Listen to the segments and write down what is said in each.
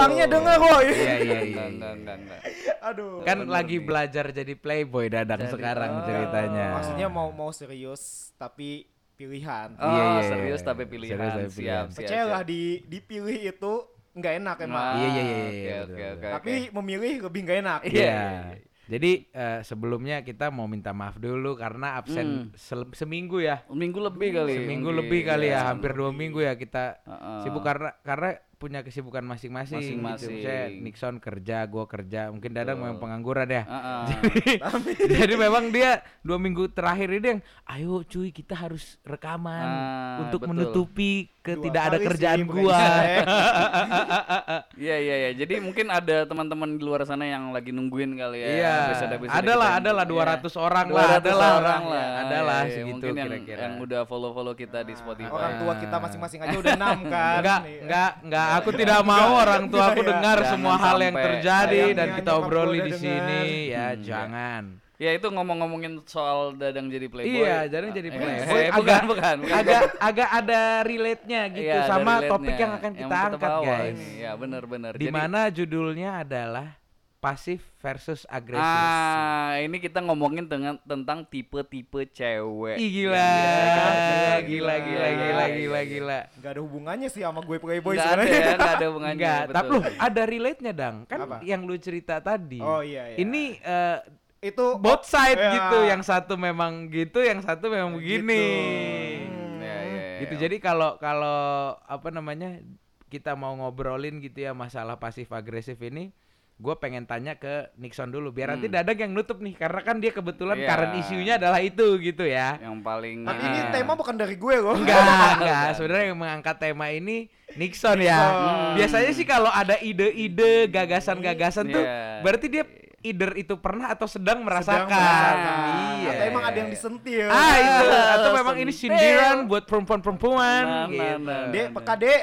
Orangnya dong. denger, woi. Iya iya iya. Enggak. Aduh. Kan lagi belajar jadi playboy dadang Jadi- sekarang oh. ceritanya. Maksudnya mau mau serius tapi pilihan. Oh, Iya, iya, serius iya. tapi pilihan. Serius Siap, pilihan. siap, Percaya lah siap. di dipilih itu nggak enak emang. Nah, Iya, iya, iya, iya, Oke, betul, oke, tapi oke. memilih lebih nggak enak. Iya, Iya. iya, iya. Jadi eh, sebelumnya kita mau minta maaf dulu karena absen Hmm. sel- seminggu ya. Minggu lebih kali. Seminggu lebih kali ya, Iya. hampir dua minggu ya kita Heeh. sibuk karena karena punya kesibukan masing-masing. Gitu. Masing-masing. Misalnya Nixon kerja, gua kerja, mungkin Dadang Betul. memang pengangguran ya. Heeh. Jadi memang dia dua minggu terakhir ini yang ayo cuy kita harus rekaman Ah, untuk betul. menutupi Dua ketidak ada kerjaan sih, gua. Iya iya iya. Jadi mungkin ada teman-teman di luar sana yang lagi nungguin kali ya. Iya. episode-episode Adalah adalah Iya. 200 orang 200 lah, adalah orang lah. Adalah Iya, segitu mungkin yang, kira-kira. yang udah follow-follow kita di Spotify. Orang tua kita masing-masing aja udah enam kan. Enggak, Nih. enggak, enggak. Aku tidak mau orang tua aku Iya, iya. dengar semua hal yang terjadi dan kita obrolin udah di sini. Ya, jangan. Ya itu ngomong-ngomongin soal dadang jadi playboy. Iya, Dadang jadi Eh, playboy. eh, Agak- bukan, bukan, bukan. Agak agak ada relate-nya gitu Iya, ada sama relate-nya. topik yang akan kita kita angkat, bawa guys. ini. Ya benar-benar. Di mana judulnya adalah pasif versus agresif. Ah, ini kita ngomongin dengan tentang tipe-tipe cewek. Ih gila, Iya, gila, gila, gila, gila, gila, gila, gila. Nggak ada hubungannya sih sama gue playboy ada sebenarnya. ya, nggak ada hubungannya. Enggak, betul. tapi loh ada relate-nya dang. Kan Apa? yang lu cerita tadi. Oh iya iya. Ini eh, itu both side Ya. gitu, yang satu memang gitu, yang satu memang begini. Hmm, ya, ya, ya. Gitu. Jadi kalau kalau apa namanya kita mau ngobrolin gitu ya masalah pasif agresif ini, gue pengen tanya ke Nixon dulu biar nanti Hmm. Dadang yang nutup nih karena kan dia kebetulan Iya. current isunya adalah itu gitu ya. yang paling Tapi ini Ah. tema bukan dari gue loh. Enggak, enggak. Sebenarnya yang mengangkat tema ini Nixon ya. Nixon. Biasanya sih kalau ada ide-ide, gagasan-gagasan tuh Iya. berarti dia either itu pernah atau sedang merasakan. merasakan. Iya. Atau emang ada yang disentil. Ah, itu atau memang ini sindiran buat perempuan-perempuan Nah, gitu. nah, nah. Dek, peka dek.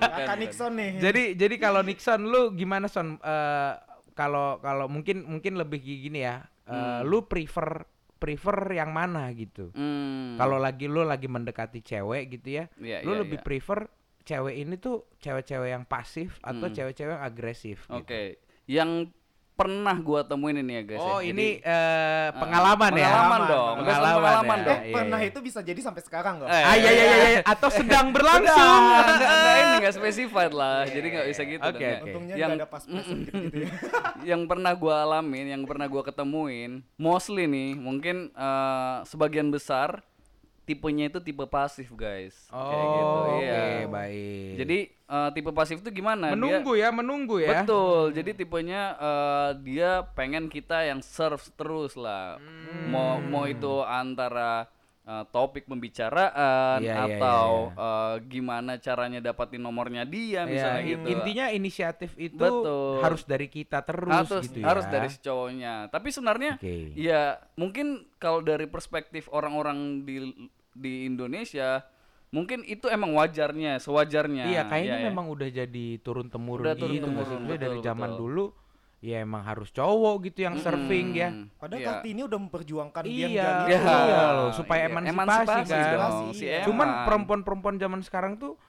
Kakak Nixon nih. Jadi jadi kalau Nixon lu gimana Son Eh, kalau kalau mungkin mungkin lebih gini ya. Eh, Hmm. lu prefer prefer yang mana gitu. Hmm. Kalau lagi lu lagi mendekati cewek gitu ya, Iya, lu iya, lebih iya. prefer cewek ini tuh cewek-cewek yang pasif atau Hmm. cewek-cewek yang agresif gitu. Oke, yang pernah gua temuin ini ya guys. Oh, ya. ini Jadi- eh, pengalaman ya. pengalaman dong, Pengalaman, Pengalaman, pengalaman ya. dong. eh, iya, pernah iya. itu bisa jadi sampai sekarang loh. Eh, Ah iya iya iya iya. atau sedang berlangsung. Enggak, ini enggak specified lah. Jadi enggak bisa gitu Oke, dong, ya. oke. Untungnya Yang- nggak ada pas-pasan gitu ya. yang pernah gua alamin, yang pernah gua ketemuin, mostly nih, mungkin eh, sebagian besar tipenya itu tipe pasif, guys. Oh, Kayak gitu, oke, iya. baik. Jadi eh, tipe pasif itu gimana? Dia- menunggu ya, menunggu ya. Betul. Jadi tipenya eh, dia pengen kita yang serve terus lah. Hmm. Mau mau itu antara eh, topik pembicaraan Iya, iya, atau iya, eh, gimana caranya dapatin nomornya dia Ya, misalnya in- gitu. intinya inisiatif itu Betul. harus dari kita terus harus gitu ya. harus dari si cowoknya. Tapi sebenarnya Oke. ya mungkin kalau dari perspektif orang-orang di di Indonesia mungkin itu emang wajarnya, sewajarnya. Iya, kayaknya Ya, ya. memang udah jadi turun temurun Udah gitu Maksudnya dari zaman betul. dulu ya emang harus cowok gitu yang surfing ya. Hmm, Padahal iya. Kartini udah memperjuangkan dia Iya, nggak gitu. Iya. iya loh, supaya Iya, emansipasi, emansipasi kan. dong, si Iya. Cuman perempuan-perempuan zaman sekarang tuh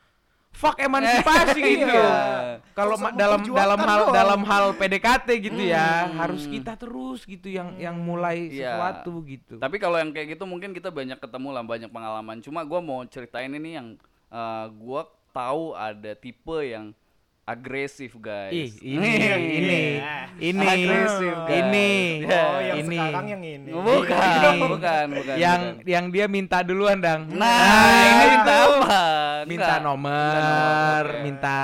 fuck emansipasi gitu. Iya. Kalau dalam dalam hal dalam hal PDKT gitu ya, Hmm. harus kita terus gitu yang yang mulai Iya. sesuatu gitu. Tapi kalau yang kayak gitu mungkin kita banyak ketemu lah banyak pengalaman. Cuma gua mau ceritain ini yang eh, gua tahu ada tipe yang agresif guys. Ih, ini Iya. ini ini Agresif, guys. ini Oh, yang ini sekarang yang ini. Bukan, Ini. bukan, bukan. yang bukan. yang dia minta duluan dang. Nah, ini itu. minta apa? minta Enggak. nomor, nomor, ya. minta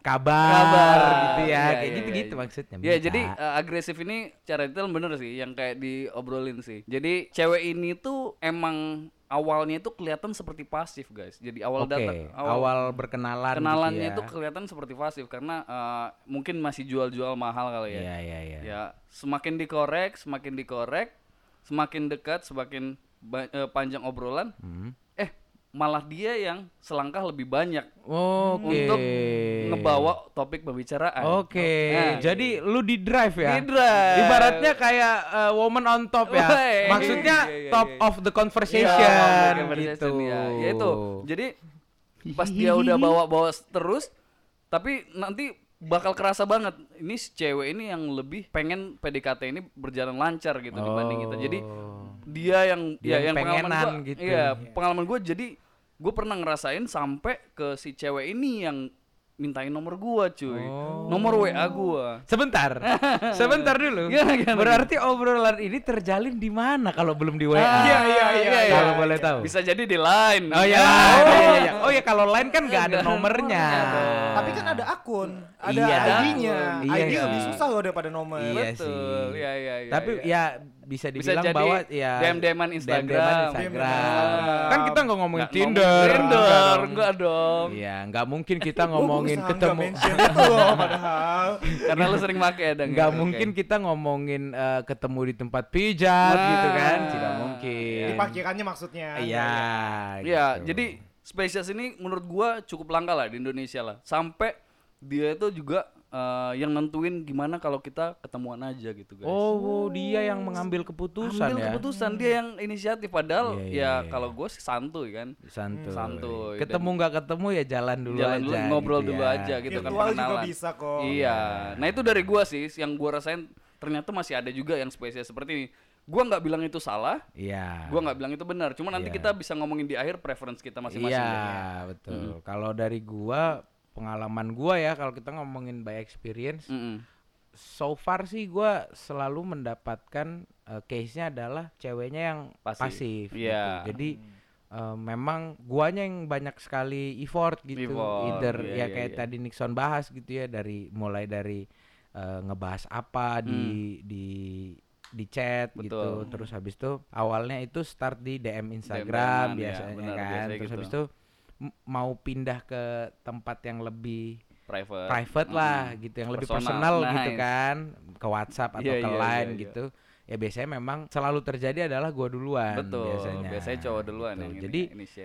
kabar, Kabar, gitu ya, iya, kayak iya, gitu-gitu iya. maksudnya. Ya minta. jadi eh, agresif ini cara detail bener sih yang kayak diobrolin sih. Jadi cewek ini tuh emang awalnya itu kelihatan seperti pasif guys. Jadi awal Oke, datang awal, berkenalan kenalannya gitu itu ya. kelihatan seperti pasif karena eh, mungkin masih jual-jual mahal kali ya. Iya, iya, iya. Ya, semakin dikorek, semakin dikorek, semakin dekat, semakin eh, panjang obrolan, Hmm. Malah dia yang selangkah lebih banyak Oke. untuk ngebawa topik pembicaraan. Oke, Nah, jadi lu di drive ya? Di drive. Ibaratnya kayak uh, woman on top ya. Wey. Maksudnya Iya, iya, top iya. of the conversation Iya, gitu. conversation, ya. Ya itu. Jadi pas dia udah bawa-bawa terus tapi nanti bakal kerasa banget ini si cewek ini yang lebih pengen PDKT ini berjalan lancar gitu dibanding kita jadi Oh. Dia yang Dia ya yang pengalaman gua, gitu. iya pengalaman gue jadi gue pernah ngerasain sampai ke si cewek ini yang mintain nomor gua cuy Oh. nomor WA gua Sebentar, sebentar dulu. Gimana, gimana, Berarti obrolan ini terjalin di mana kalau belum di WA? Ah, Iya, iya, iya, iya. Kalau boleh tahu. bisa jadi di line Oh ya, oh, iya, iya. oh ya kalau lain kan nggak ada nomornya. Tapi kan ada akun, ada Iya. ID-nya. Iya, ID iya. lebih susah loh daripada nomor. Iya betul sih. iya iya iya Tapi iya. ya bisa Bisa dibilang jadi bahwa ya DM-DM-an Instagram. DM-DM-an DM-DM Instagram. Kan kita nggak ngomongin Nggak Tinder. ngomong enggak Tinder dong. enggak dong Iya, nggak mungkin kita Gua ngomongin nggak ketemu. mention itu loh padahal. karena lu sering pakai ya Dang, ya? Nggak mungkin kita ngomongin eh, ketemu di tempat pijat Nah, gitu kan? Tidak mungkin. Di parkirannya maksudnya. Iya. Iya, gitu. jadi spesies ini menurut gua cukup langka lah di Indonesia lah. Sampai dia itu juga eh, yang nentuin gimana kalau kita ketemuan aja gitu guys. Oh, dia yang mengambil keputusan Ambil ya. keputusan dia yang inisiatif padahal Iya, iya, ya iya. kalau gue sih santuy kan. Santuy. Santuy. Ketemu nggak ketemu ya jalan dulu Jalan aja. dulu ngobrol gitu dulu ya. aja gitu kan Virtual juga pengenalan. bisa kok. Iya. Nah, itu dari gua sih yang gua rasain ternyata masih ada juga yang spesies seperti ini. Gua nggak bilang itu salah, Iya. gua nggak bilang itu benar. Cuma nanti Iya. kita bisa ngomongin di akhir preference kita masing-masing. Iya, deh. betul. Kalau dari gua pengalaman gua ya kalau kita ngomongin by experience Mm-mm. so far sih gua selalu mendapatkan eh, case-nya adalah ceweknya yang Pasif. pasif, gitu. Iya. Jadi eh, memang guanya yang banyak sekali effort gitu Effort, either iya, ya iya, kayak iya. tadi Nixon bahas gitu ya dari mulai dari eh, ngebahas apa di di di chat gitu Hmm. Betul. terus habis itu awalnya itu start di DM Instagram ya, biasanya benar, kan biasanya terus gitu. habis itu mau pindah ke tempat yang lebih Private. private lah gitu yang lebih Personal, personal gitu nice. kan ke WhatsApp atau Iya, ke iya, Line iya, iya. gitu ya biasanya memang selalu terjadi adalah gua duluan Betul. biasanya Biasanya cowok duluan Gitu. yang jadi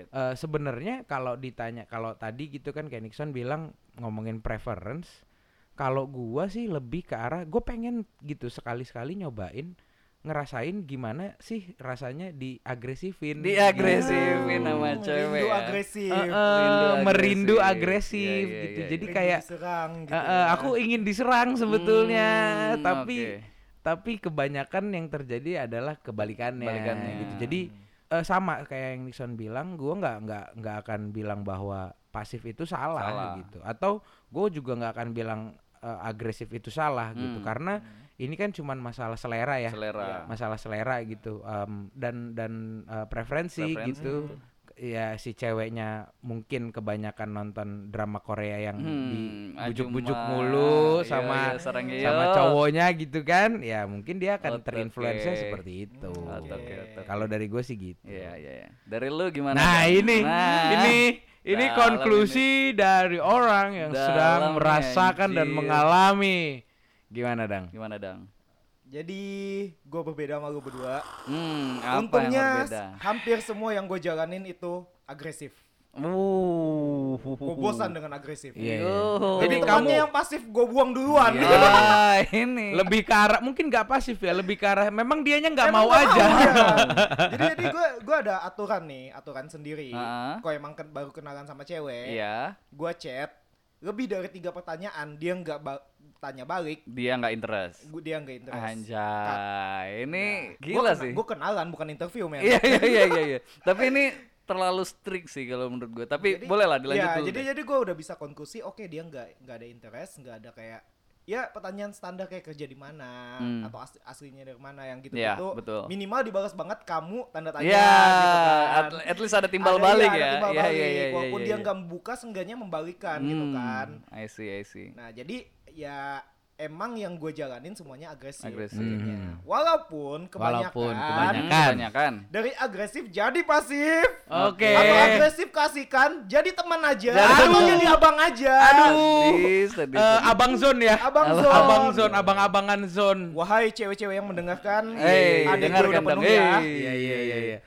eh, sebenarnya kalau ditanya kalau tadi gitu kan kayak Nixon bilang ngomongin preference kalau gua sih lebih ke arah gue pengen gitu sekali-sekali nyobain ngerasain gimana sih rasanya diagresifin Diagresifin gitu. sama cewek. Rindu ya. agresif. Eh, Rindu merindu agresif. agresif Iya, iya, gitu iya, jadi Rindu kayak diserang gitu. Eh, eh, aku ingin diserang sebetulnya, Hmm, tapi oke. tapi kebanyakan yang terjadi adalah kebalikannya, Kebalikannya. gitu. Jadi eh, sama kayak yang Nixon bilang, gua nggak nggak nggak akan bilang bahwa pasif itu salah, Salah. gitu, atau gue juga nggak akan bilang eh, agresif itu salah gitu, Hmm. Ini kan cuman masalah selera ya, Selera. masalah selera gitu, em, dan dan eh, preferensi, Preferensi, gitu. Ya si ceweknya mungkin kebanyakan nonton drama Korea yang Hmm, dibujuk-bujuk Ajuma. mulu Iya, sama iya, sama cowoknya gitu kan ya mungkin dia akan oke. seperti itu Oke, oke, oke. kalau dari gue sih gitu Iya, iya, iya. Dari lu gimana? nah Bang? ini Nah, ini ini dalam konklusi dari orang yang sedang Dalam merasakan dan anjir. mengalami gimana dang Gimana, Dang? Jadi gue berbeda sama lu berdua. Hmm, apa Untungnya yang berbeda? hampir semua yang gue jalanin itu agresif. Uh, Gue bosan dengan agresif. Iya, iya. Yo. Jadi kamu- yang pasif gue buang duluan. Ah, ini. lebih ke arah mungkin nggak pasif ya lebih ke arah memang dianya nggak mau nggak aja ya. jadi jadi gue gue ada aturan nih, aturan sendiri. Ah. Kalau emang ken- baru kenalan sama cewek, Iya, gue chat lebih dari tiga pertanyaan dia nggak tanya balik, dia nggak interest. gue dia nggak interest. Anjay, ini Nah, gila sih. Gue kenalan bukan interview men. Iya, iya, iya, iya, iya. Tapi ini terlalu strict sih kalau menurut gue. Tapi Jadi- boleh lah dilanjut ya, dulu. jadi deh. jadi gue udah bisa konklusi, oke dia nggak nggak ada interest, nggak ada kayak ya pertanyaan standar kayak kerja di mana Hmm. atau asli, aslinya dari mana yang gitu gitu betul. minimal dibalas banget kamu tanda tanya Iya, gitu kan. at, at least ada timbal Ada- balik iya, ada ya. timbal Iya, balik. walaupun dia nggak membuka seenggaknya membalikan gitu Hmm, kan I see, I see. nah jadi ya emang yang gue jalanin semuanya agresif Agresif. Hmm. walaupun kebanyakan, Walaupun kebanyakan. kebanyakan. dari agresif jadi pasif oke atau agresif kasihkan jadi teman aja Jadi atau teman. jadi abang aja Aduh. Sadis, sadis, Eh, sadis. abang zone ya abang Abang- zone abang zone abang-abangan zone wahai cewek-cewek yang mendengarkan Eh, adik gue dengarkan udah dong. penuh ya iya iya iya iya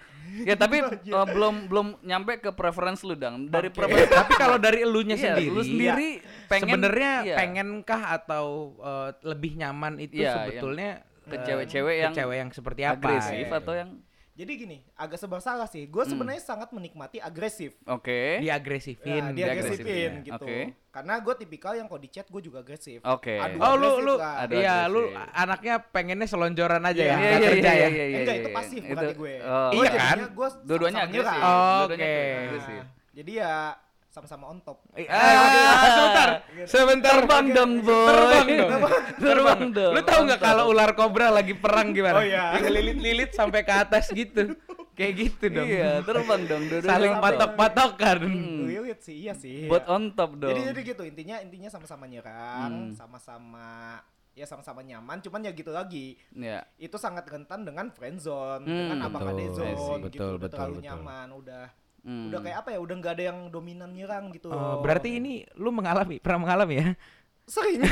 Ya tapi eh, belum belum nyampe ke preference lu dang. Dari Oke. preference tapi kalau dari elunya Iya, sendiri lu sendiri pengen sebenarnya iya, pengenkah atau eh, lebih nyaman itu Iya, sebetulnya ke eh, cewek-cewek ke yang cewek yang seperti apa agresif gitu. atau yang Jadi gini, agak serba salah sih. Gue sebenarnya sangat menikmati agresif. Oke. Dia agresifin. Nah, dia Diagresifin, agresifin ya. gitu. Oke. Karena gue tipikal yang kalau di chat gue juga agresif. Oke. Adu Oh lu lu. Adu iya lu anaknya pengennya selonjoran aja Iya, ya, iya, nggak iya, kerja ya. Enggak, itu pasif berarti gue. oh, Iya kan? Gue Dua-duanya sama-sama agresif. Oh, Dua-duanya oke. agresif. Jadi ya sama-sama on top. Eh, Ah. ah, sebentar, sebentar Terbang dong, boy. Terbang dong. Terbang dong. Lu tahu nggak kalau ular kobra lagi perang gimana? Oh, iya. Yang lilit-lilit sampai ke atas gitu. Kayak gitu dong. Iya, terbang dong. Saling patok-patokan. Hmm. Lilit sih, iya sih. Buat on top dong. Jadi jadi gitu intinya intinya sama-sama nyerang, Hmm. sama-sama ya sama-sama nyaman. Cuman ya gitu lagi. Ya. Itu sangat rentan dengan friendzone, Hmm, dengan abang betul, ade zone betul, gitu. betul, udah terlalu betul. nyaman, udah Hmm. udah kayak apa ya? Udah nggak ada yang dominan nyerang gitu. Oh, berarti ini lu mengalami, pernah mengalami ya? sering.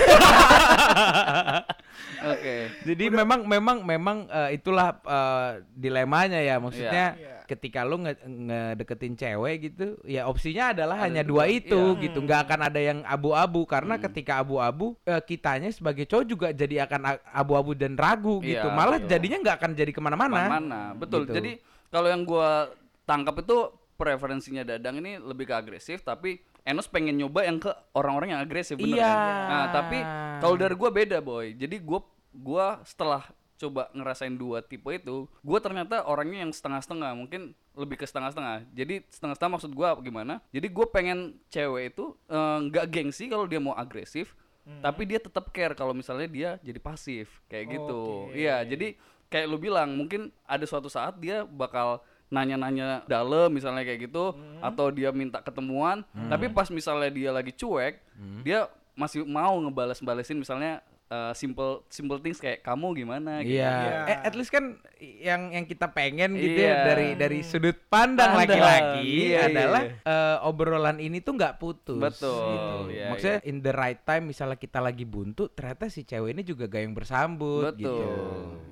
Oke. Jadi memang memang memang eh, itulah eh, dilemanya ya maksudnya Iya. ketika lu nge ngedeketin cewek gitu ya opsinya adalah Ada hanya dua, dua itu iya. gitu nggak akan ada yang abu-abu karena Hmm. ketika abu-abu eh, kitanya sebagai cowok juga jadi akan abu-abu dan ragu Iya, gitu malah jadinya nggak akan jadi ke mana-mana Mana? Betul. Gitu. Jadi kalau yang gua tangkap itu preferensinya Dadang ini lebih ke agresif tapi Enos pengen nyoba yang ke orang-orang yang agresif bener Iya. kan? Nah, tapi kalau dari gua beda, boy. Jadi gua gua setelah coba ngerasain dua tipe itu, gua ternyata orangnya yang setengah-setengah, mungkin lebih ke setengah-setengah. Jadi setengah-setengah maksud gua gimana? Jadi gua pengen cewek itu eh, nggak gengsi kalau dia mau agresif, tapi dia tetap care kalau misalnya dia jadi pasif kayak gitu. Iya, jadi kayak lu bilang mungkin ada suatu saat dia bakal nanya-nanya dalam misalnya kayak gitu atau dia minta ketemuan tapi pas misalnya dia lagi cuek dia masih mau ngebales-balesin misalnya uh, simple simple things kayak kamu gimana gitu. Iya, Iya. Eh, at least kan yang yang kita pengen gitu ya dari dari sudut pandang laki-laki iya, adalah iya. eh, obrolan ini tuh nggak putus. Betul, gitu. iya, Maksudnya in the right time misalnya kita lagi buntu, ternyata si cewek ini juga gak yang bersambut Betul. gitu.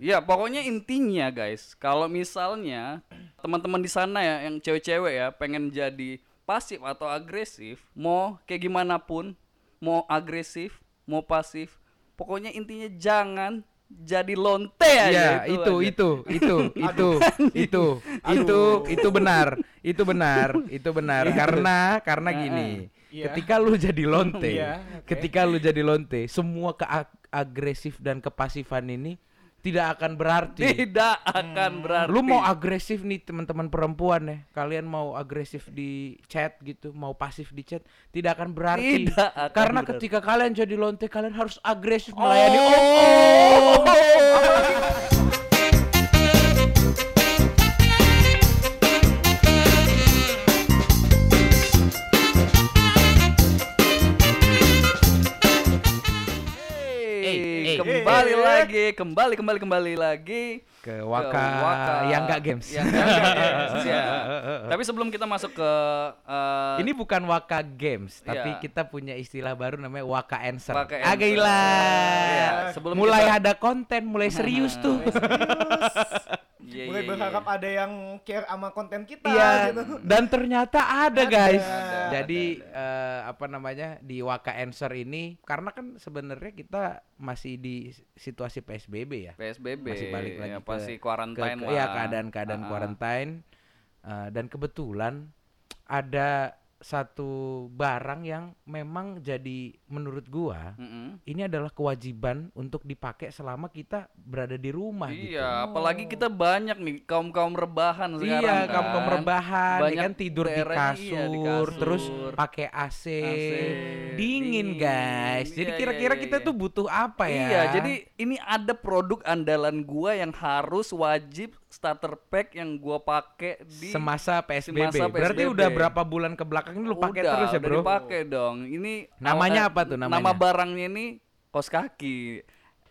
Ya, pokoknya intinya guys, kalau misalnya teman-teman di sana ya yang cewek-cewek ya pengen jadi pasif atau agresif, mau kayak gimana pun, mau agresif, mau pasif, pokoknya intinya jangan jadi lonte aja Iya, itu itu aja. itu itu itu itu itu itu benar. Itu benar. Itu benar karena karena gini. Iya. Ketika lu jadi lonte, Iya, oke. ketika lu jadi lonte, semua keagresif dan kepasifan ini tidak akan berarti. tidak akan berarti. Lu mau agresif nih teman-teman perempuan ya, kalian mau agresif di chat gitu, mau pasif di chat, tidak akan berarti. Tidak akan Karena berarti. ketika kalian jadi lonte, kalian harus agresif melayani Oh. om. Hey, lagi, kembali kembali kembali lagi Ke Waka yang nggak games. Yang nggak games, ya. Tapi sebelum kita masuk ke eh, Ini bukan Waka Games, tapi Iya. kita punya istilah baru namanya Waka Answer. Waka Ah, gila. Iya, sebelum mulai kita- ada konten, mulai serius tuh. Iya, Mulai iya, iya. berharap ada yang care sama konten kita Iya, gitu. dan ternyata ada, Ada. guys. Ada, Jadi eh, apa namanya di Waka Answer ini karena kan sebenarnya kita masih di situasi PSBB ya. PSBB Masih balik lagi ya, ke- pasti Ke, quarantine ke- lah. ya keadaan-keadaan quarantine Eh, dan kebetulan ada satu barang yang memang jadi menurut gua Mm-mm. ini adalah kewajiban untuk dipakai selama kita berada di rumah gitu. Iya, apalagi kita banyak nih kaum kaum rebahan sekarang. Iya, kan. kamu kamu rebahan, ya Banyak kan tidur di kasur, iya, di terus kasur. pakai AC, AC, dingin, dingin. guys. Jadi Iya, kira-kira iya, kita iya. tuh butuh apa ya? Iya, jadi ini ada produk andalan gua yang harus wajib starter pack yang gua pakai di semasa PSBB. semasa Berarti PSBB. udah berapa bulan ke belakang ini lu pakai Udah, terus ya, udah Bro? dipakai dong. Ini Namanya eh, apa tuh namanya? Nama barangnya ini kos kaki.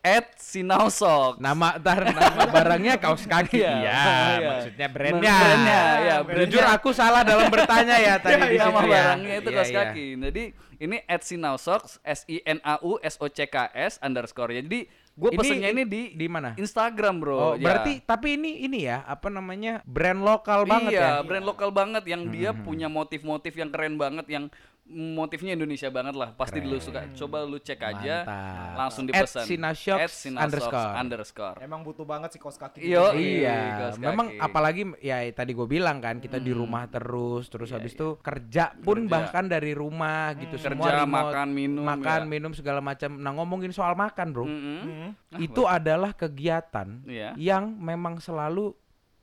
At Sinausok. Nama tar nama barangnya kaos kaki. Iya, Iya, iya. maksudnya Men- brandnya. brandnya, ya, brandnya. Jujur aku salah dalam bertanya ya tadi di nama situ ya. barangnya itu Iya, kaos iya. kaki. Jadi ini at Sinausoks S I N A U S O C K S underscore. Jadi gue pesennya ini di di mana? Instagram bro. Oh, Ya. berarti tapi ini ini ya, apa namanya? brand lokal banget iya, ya. brand lokal banget yang dia punya motif-motif yang keren banget yang motifnya Indonesia banget lah. Pasti lu suka. Coba lu cek aja, Mantap. langsung At dipesan. Sinashops At Sinashops underscore. underscore. Emang butuh banget sih kaos kaki. Yo, gitu. Iya, Iya, kaos memang kaki. apalagi ya tadi gue bilang kan kita di rumah terus, terus habis itu kerja pun Kerja. bahkan dari rumah gitu semua Kerja, remote, makan, minum, makan ya. minum segala macam. Nah ngomongin soal makan bro, Mm-mm. Hmm. itu adalah kegiatan Iya. yang memang selalu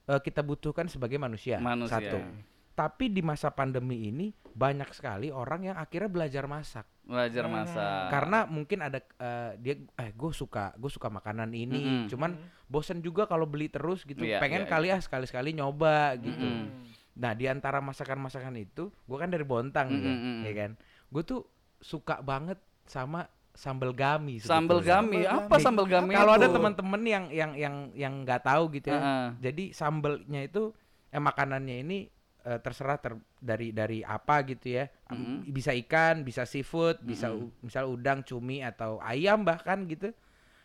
eh, kita butuhkan sebagai manusia. Manusia. Satu. Tapi di masa pandemi ini banyak sekali orang yang akhirnya belajar masak Belajar masak. karena mungkin ada eh, dia eh gue suka gue suka makanan ini Mm-mm. cuman bosen juga kalau beli terus gitu Iya, pengen iya, kali ah sekali-sekali nyoba gitu Mm-mm. nah di antara masakan-masakan itu gue kan dari Bontang ya, Mm-mm. ya kan gue tuh suka banget sama sambal gami Sambal gami. Apa sambal gami? kalau ada teman-teman yang yang yang yang nggak tahu gitu ya Heeh. jadi sambalnya itu eh, makanannya ini eh, terserah ter- dari dari apa gitu ya Mm-mm. bisa ikan bisa seafood bisa Mm-mm. u- misal udang cumi atau ayam bahkan gitu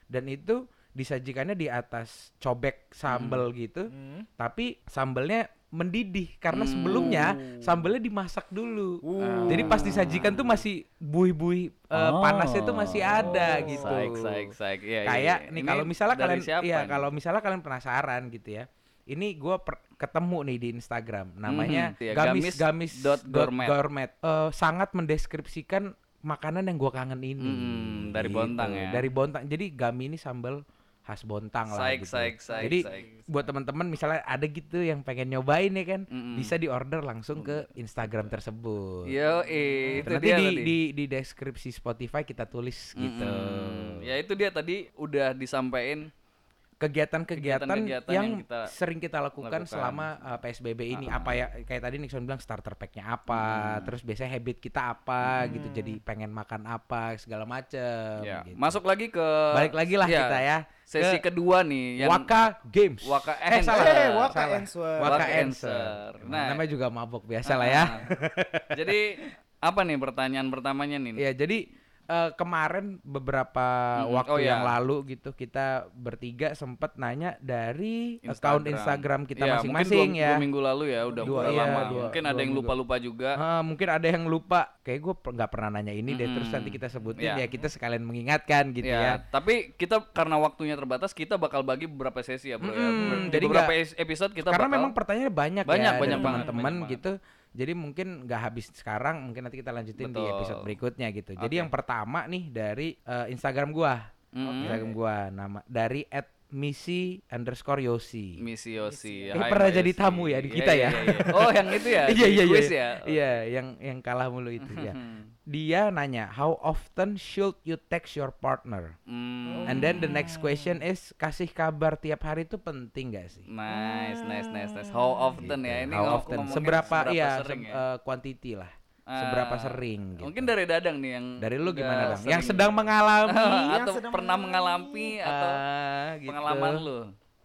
dan itu disajikannya di atas cobek sambal gitu Hmm. tapi sambalnya mendidih karena Hmm. sebelumnya sambalnya dimasak dulu Uh. jadi pas disajikan tuh masih buih-buih Oh. panasnya tuh masih ada Oh. gitu Saik, saik, saik. Iya, kayak iya. nih kalau misalnya kalian ya kalau misalnya kalian penasaran gitu ya ini gue ketemu nih di Instagram namanya Mhm, iya, gamis gamis gamis dot gourmet. gourmet. Eh, sangat mendeskripsikan makanan yang gue kangen ini Mhm, dari Bontang ya. dari Bontang jadi gami ini sambal khas Bontang lah Saik, gitu saik, saik, jadi saik. buat teman-teman misalnya ada gitu yang pengen nyobain ya kan Mhm. bisa di order langsung ke Instagram tersebut Yo, eh, itu nanti dia di, tadi. di di deskripsi Spotify kita tulis gitu Mm-mm. Ya itu dia tadi udah disampaikan kegiatan-kegiatan yang, yang kita sering kita lakukan, lakukan. selama uh, PSBB ini Ah. apa ya kayak tadi Nixon bilang starter packnya apa Hmm. terus biasanya habit kita apa gitu jadi pengen makan apa segala macem ya. gitu. Masuk lagi ke balik lagi lah ya, kita ya Sesi ke kedua nih yang Waka Games Waka eh Answer. salah Eh, Waka salah. Answer. Waka Waka Answer Answer. Nah, Nah. namanya juga mabok biasa lah ya Ah. Jadi apa nih pertanyaan pertamanya nih? ya jadi eh, kemarin beberapa Mm-mm. waktu Oh, yang ya. lalu gitu kita bertiga sempat nanya dari Instagram. account Instagram kita Ya, masing-masing mungkin dua, ya dua minggu lalu ya udah Dua, iya, lama. dua- mungkin dua ada yang minggu. lupa-lupa juga. Ah, mungkin ada yang lupa kayak gue nggak pernah nanya ini deh terus nanti kita sebutin Ya. ya kita sekalian mengingatkan gitu ya, ya tapi kita karena waktunya terbatas kita bakal bagi beberapa sesi ya, Bro ya. Ber- Di jadi beberapa es- episode kita karena bakal memang pertanyaannya banyak, Banyak, ya banyak banget, teman-teman gitu jadi mungkin nggak habis sekarang mungkin nanti kita lanjutin di Betul. episode berikutnya gitu jadi Oke. yang pertama nih dari eh, Instagram gua Mm-mm. Instagram gua nama dari at misi underscore yosi Misi Yosi. Eh, Hai, pernah jadi tamu ya di Iya, kita iya, ya? iya. Oh, yang itu ya. iya iya iya ya. iya yang yang kalah mulu itu ya dia nanya how often should you text your partner Hmm. And then the next question is kasih kabar tiap hari itu penting gak sih? Nice, nice, nice, nice. How often ya? Ini Gitu. How ngom- often? ngomongin Seberapa, iya, sering se- ya? eh, quantity lah. Seberapa Ah, sering gitu. Mungkin dari Dadang nih yang Dari lu gimana dong? sering- Yang sedang mengalami Yang atau sedang pernah mengalami. atau ah, gitu. pengalaman lu.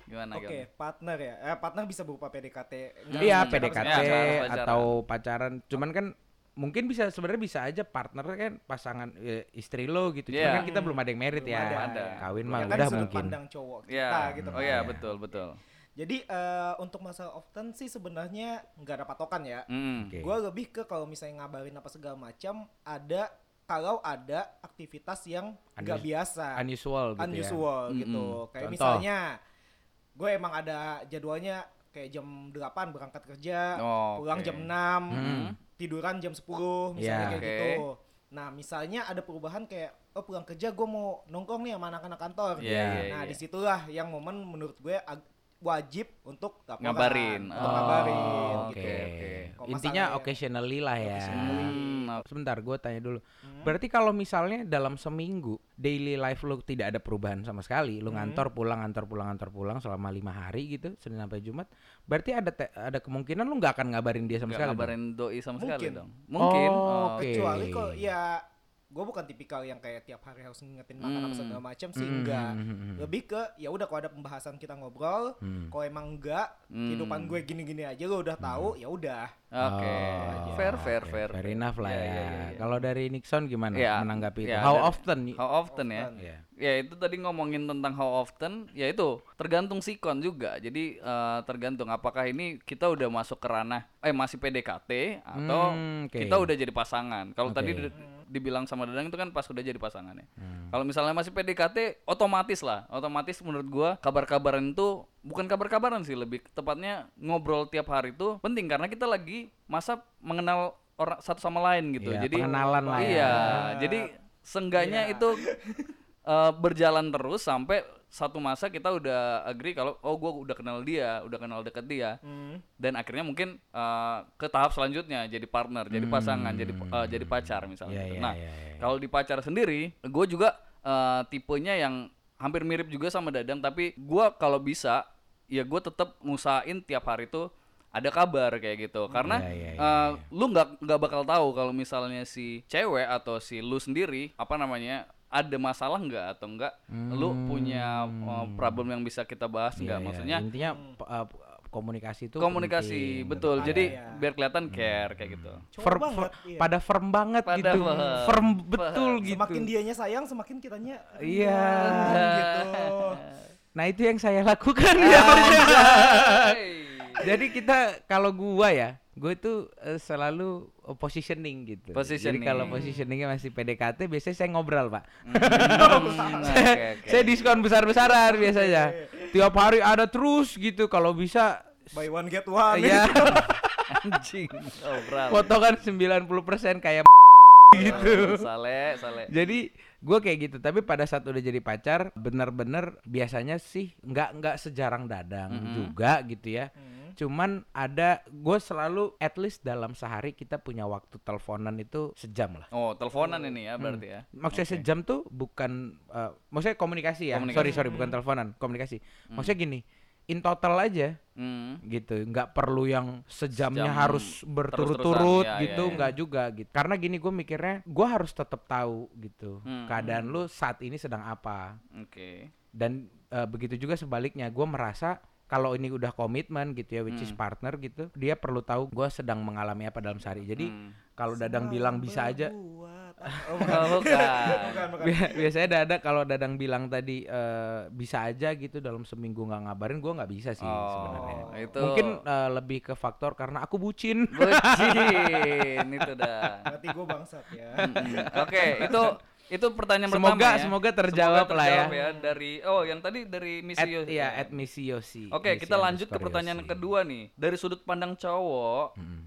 Gimana Oke, gimana? partner ya. Eh, partner bisa berupa PDKT. Iya PDKT Ya, pacaran, atau pacaran. Cuman kan mungkin bisa sebenarnya bisa aja partner kan pasangan eh, istri lo gitu. Cuman Iya. kan kita belum ada yang merit Belum ya. ada. Kawin Ya mah kan udah mungkin. pandang cowok kita Iya. gitu. Oh kan. iya, Iya. betul, betul. Jadi eh, untuk masalah often sih sebenarnya nggak ada patokan ya. Mm. Oke. Gue lebih ke kalau misalnya ngabarin apa segala macam ada kalau ada aktivitas yang nggak Unus- biasa, Unusual gitu unusual Mm-mm. gitu. Kayak Contoh. misalnya gue emang ada jadwalnya kayak jam 8 berangkat kerja, Oh, pulang oke. jam 6, Hmm. tiduran jam 10 misalnya Iya. kayak Oke. gitu. Nah, misalnya ada perubahan kayak oh pulang kerja gue mau nongkrong nih sama anak-anak kantor. Iya, iya, nah, iya. di situlah yang momen menurut gue ag- wajib untuk laporan, Ngabarin. untuk Oh, ngabarin Oh, gitu. Oke. oke. Kalau Intinya masalahnya- occasionally lah ya. Occasionally. Hmm, Sebentar, gue tanya dulu. Hmm. Berarti kalau misalnya dalam seminggu daily life lu tidak ada perubahan sama sekali, lu Hmm. ngantor pulang, ngantor pulang, ngantor pulang selama lima hari gitu, Senin sampai Jumat, berarti ada te- ada kemungkinan lu nggak akan ngabarin dia sama Nggak sekali. dong? ngabarin doi sama sekali Mungkin. dong. Mungkin. Oh, Oh, oke. kecuali kalau ya gue bukan tipikal yang kayak tiap hari harus ngingetin makan apa Hmm. segala macam sih Hmm, enggak hmm, hmm, hmm. lebih ke ya udah kalau ada pembahasan kita ngobrol Hmm. kalau emang enggak Hmm. kehidupan gue gini-gini aja lo udah tahu ya udah Oke. Oh, fair, fair, oke, fair. Fair enough lah Iya, ya. iya, iya, iya. Kalau dari Nixon gimana Ya, menanggapi itu? ya, How dari- often? How often ya? Often. Iya. Ya itu tadi ngomongin tentang how often, ya itu tergantung sikon juga. Jadi eh, tergantung apakah ini kita udah masuk ke ranah eh masih PDKT atau Hmm, oke. kita udah jadi pasangan. Kalau tadi Oke. di- dibilang sama Dadang itu kan pas udah jadi pasangan ya. Hmm. Kalau misalnya masih PDKT otomatis lah, otomatis menurut gua kabar-kabaran itu bukan kabar-kabaran sih, lebih tepatnya ngobrol tiap hari itu penting karena kita lagi masa mengenal orang satu sama lain gitu. Iya, jadi pengenalan lah ya. Iya, jadi seenggaknya Iya. itu eh, berjalan terus sampai satu masa kita udah agree kalau oh gua udah kenal dia, udah kenal deket dia Hmm. dan akhirnya mungkin eh, ke tahap selanjutnya jadi partner, jadi pasangan, jadi eh, jadi pacar misalnya. Iya, gitu. iya, nah, iya, iya. kalau di pacar sendiri, gue juga eh, tipenya yang hampir mirip juga sama Dadang, tapi gua kalau bisa ya gue tetap ngusahain tiap hari tuh ada kabar kayak gitu karena Iya, iya, iya, eh, lu nggak nggak bakal tahu kalau misalnya si cewek atau si lu sendiri apa namanya ada masalah nggak atau enggak lu punya uh, problem yang bisa kita bahas Iya, nggak iya. maksudnya intinya p- uh, komunikasi itu komunikasi penting, betul betul. jadi Iya. biar kelihatan care kayak gitu Cowok Firm- banget, fir- iya. pada firm banget Pada gitu firm. firm betul Firm. gitu semakin dianya sayang semakin kitanya Iya. "Hmm," gitu nah itu yang saya lakukan ya Hey. jadi kita kalau gua ya gue itu eh, selalu eh, positioning gitu Positioning. jadi kalau positioningnya masih PDKT biasanya saya ngobrol pak Hmm, saya, oke, oke. saya diskon besar-besaran biasanya tiap hari ada terus gitu kalau bisa buy one get one ya anjing bro potongan 90% kayak gitu sale sale Jadi gue kayak gitu, tapi pada saat udah jadi pacar, bener-bener biasanya sih nggak nggak sejarang dadang Mhm. juga gitu ya. Hmm. Cuman ada gue selalu at least dalam sehari kita punya waktu teleponan itu sejam lah. oh teleponan ini ya berarti ya Maksudnya Oke. sejam tuh bukan, eh, maksudnya komunikasi ya. Komunikasi. Sorry sorry bukan teleponan, komunikasi. Maksudnya gini, in total aja Hmm. gitu nggak perlu yang sejamnya Sejam harus berturut-turut ya, gitu ya, ya. nggak juga gitu karena gini gue mikirnya gue harus tetap tahu gitu Hmm, keadaan lu saat ini sedang apa oke dan eh, begitu juga sebaliknya gue merasa kalau ini udah komitmen gitu ya which is Hmm. partner gitu dia perlu tahu gue sedang mengalami apa dalam sehari jadi Hmm. kalau dadang bilang bisa aja. Oh, Oh, bukan. bukan. bukan, bukan. Bi- biasanya dada kalau dadang bilang tadi eh, bisa aja gitu dalam seminggu nggak ngabarin gue nggak bisa sih Oh, sebenarnya itu mungkin eh, lebih ke faktor karena aku bucin bucin itu dah Berarti gue bangsat ya. Oke itu itu pertanyaan Semoga- pertama ya semoga terjawab Semoga lah ya. terjawab dari oh yang tadi dari misi at, Yosi. ya at Missy Yosi Oke, Missy kita lanjut ke pertanyaan Yosi. kedua nih. Dari sudut pandang cowok, Mm.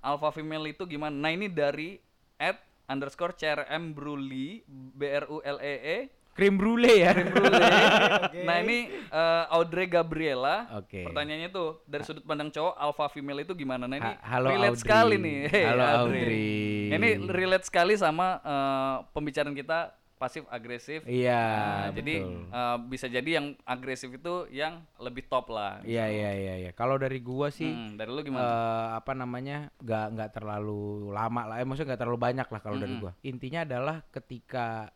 alpha female itu gimana? Nah, ini dari at underscore CRM Bruli B R U L E E krim brulee ya Oke. Nah, ini eh, Audrey Gabriela. Oke. Pertanyaannya tuh dari sudut pandang cowok alpha female itu gimana? Nah, ini Ha- halo relate Audrey. sekali nih. Hey, Halo Audrey. Ini relate sekali sama eh, pembicaraan kita pasif agresif. iya Nah, jadi eh, bisa jadi yang agresif itu yang lebih top lah. iya iya iya iya kalau dari gua sih Hmm, dari lu gimana? eh, apa namanya nggak nggak terlalu lama lah eh, maksudnya nggak terlalu banyak lah kalau dari Mm-mm. gua intinya adalah ketika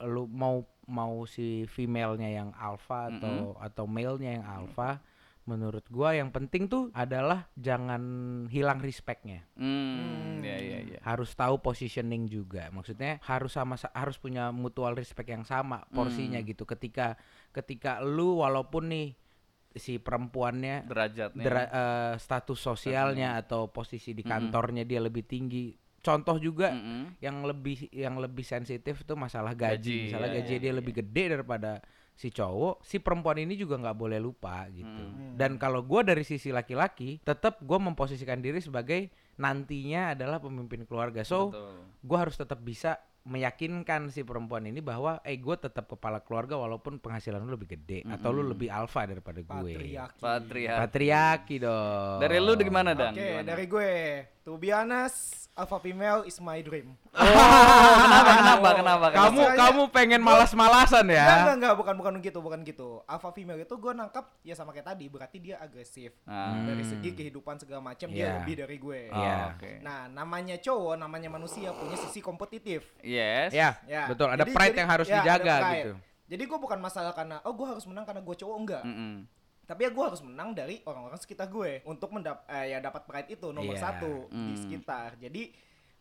lu mau mau si female-nya yang alpha atau atau male-nya yang alpha menurut gua yang penting tuh adalah jangan hilang respect-nya. Hmm, ya ya ya. harus tahu positioning juga. Maksudnya harus sama harus punya mutual respect yang sama porsinya Hmm. gitu. Ketika ketika lu walaupun nih si perempuannya Derajatnya. dera- eh, status sosialnya atau posisi di kantornya dia lebih tinggi contoh juga Mm-mm. yang lebih yang lebih sensitif tuh masalah Gaji, gaji, misalnya iya, gaji iya, dia iya. lebih gede daripada si cowok si perempuan ini juga nggak boleh lupa gitu Hmm. dan kalau gua dari sisi laki-laki tetap gua memposisikan diri sebagai nantinya adalah pemimpin keluarga so gua harus tetap bisa meyakinkan si perempuan ini bahwa eh gue tetap kepala keluarga walaupun penghasilan lu lebih gede atau lu lebih alfa daripada gue Patriarki. Patriarki. patriarki dong Dari lu gimana, Dan? Oke, Gimana? dari gue, to be honest, alpha female is my dream. Oh, kenapa kenapa kenapa? kamu Masalahnya- kamu pengen malas-malasan ya Enggak, enggak, enggak, bukan bukan gitu, bukan gitu. Alpha female itu gue nangkap ya sama kayak tadi, berarti dia agresif. Nah, Dari Hmm. segi kehidupan segala macam Iya. dia lebih dari gue. oh, Iya. oke. Nah, namanya cowok, namanya manusia punya sisi kompetitif. Iya Yes. Ya, Ya, betul. Ada jadi- pride jadi- yang harus ya, dijaga gitu. Jadi gue bukan masalah karena oh gue harus menang karena gue cowok enggak. Mm-mm. Tapi ya gue harus menang dari orang-orang sekitar gue untuk mendap eh, ya dapat pride itu nomor Iya. satu di Hmm. sekitar. Jadi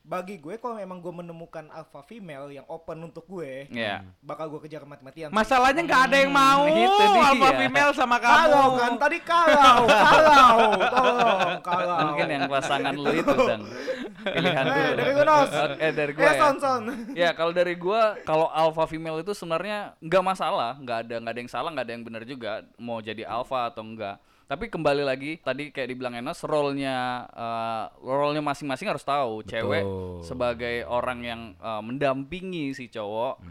bagi gue kalau memang gue menemukan alpha female yang open untuk gue, Iya. bakal gue kejar mati-matian. Masalahnya nggak ada yang mau itu dia. alpha female sama kamu. Kalau kan tadi kalau, kalau, tolong, kalau. Mungkin yang pasangan lu itu dan pilihan Eh, dulu. dari gua, Nos. Eh dari gua Eh, ya. son, son. Ya kalau dari gua kalau alpha female itu sebenarnya nggak masalah, nggak ada nggak ada yang salah, nggak ada yang benar juga mau jadi alpha atau enggak. Tapi kembali lagi tadi kayak dibilang Enos, role-nya eh, role-nya masing-masing harus tahu. Cewek sebagai orang yang eh, mendampingi si cowok,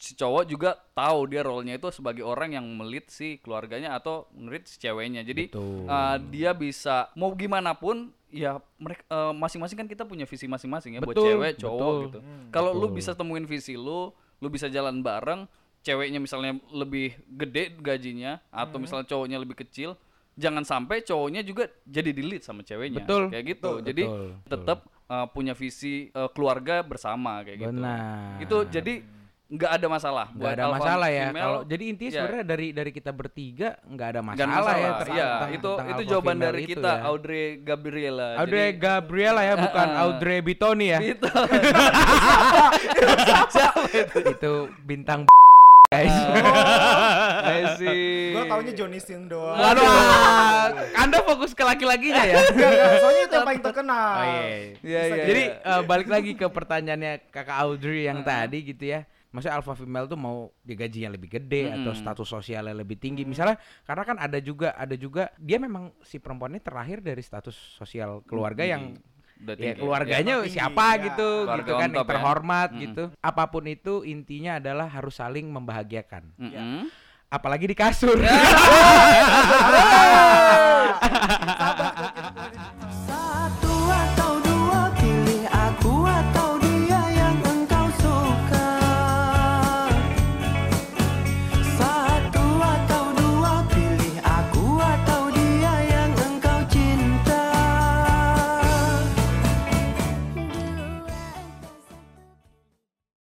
si cowok juga tahu dia role-nya itu sebagai orang yang melit si keluarganya atau melit si ceweknya. Jadi Betul. eh, dia bisa mau gimana pun ya mereka eh, masing-masing kan kita punya visi masing-masing ya buat Betul, cewek cowok betul. gitu. Kalau lu bisa temuin visi lu, lu bisa jalan bareng, ceweknya misalnya lebih gede gajinya atau misalnya cowoknya lebih kecil, jangan sampai cowoknya juga jadi di-lead sama ceweknya. Betul. Kayak gitu. Betul, Jadi tetap uh, punya visi uh, keluarga bersama kayak gitu. Benar. Itu jadi nggak ada masalah nggak ada masalah ya kalau jadi intinya ya, sebenarnya dari dari kita bertiga nggak ada masalah, ada masalah. ya Iya, tentang- itu tentang itu alpha jawaban female dari itu kita ya. Audrey Gabriela. Audrey Jadi- Gabriela ya bukan Ah, ah. Audrey Bitoni ya itu? itu bintang guys Messi. Gue taunya Johnny Sin doang. Waduh, ah, Anda fokus ke laki-lakinya ya. Soalnya itu yang paling terkenal. Oh, iya. Iya, Bisa iya, Jadi eh, balik lagi ke pertanyaannya kakak Audrey yang tadi gitu ya maksudnya alpha female tuh mau ya yang lebih gede hmm. atau status sosialnya lebih tinggi hmm. misalnya karena kan ada juga ada juga dia memang si perempuan ini terlahir dari status sosial keluarga hmm. yang ya keluarganya gitu, gitu kan, ya, siapa tinggi, gitu ya. gitu kan yang terhormat ya. gitu hmm. apa pun itu intinya adalah harus saling membahagiakan mm-hmm. apalagi di kasur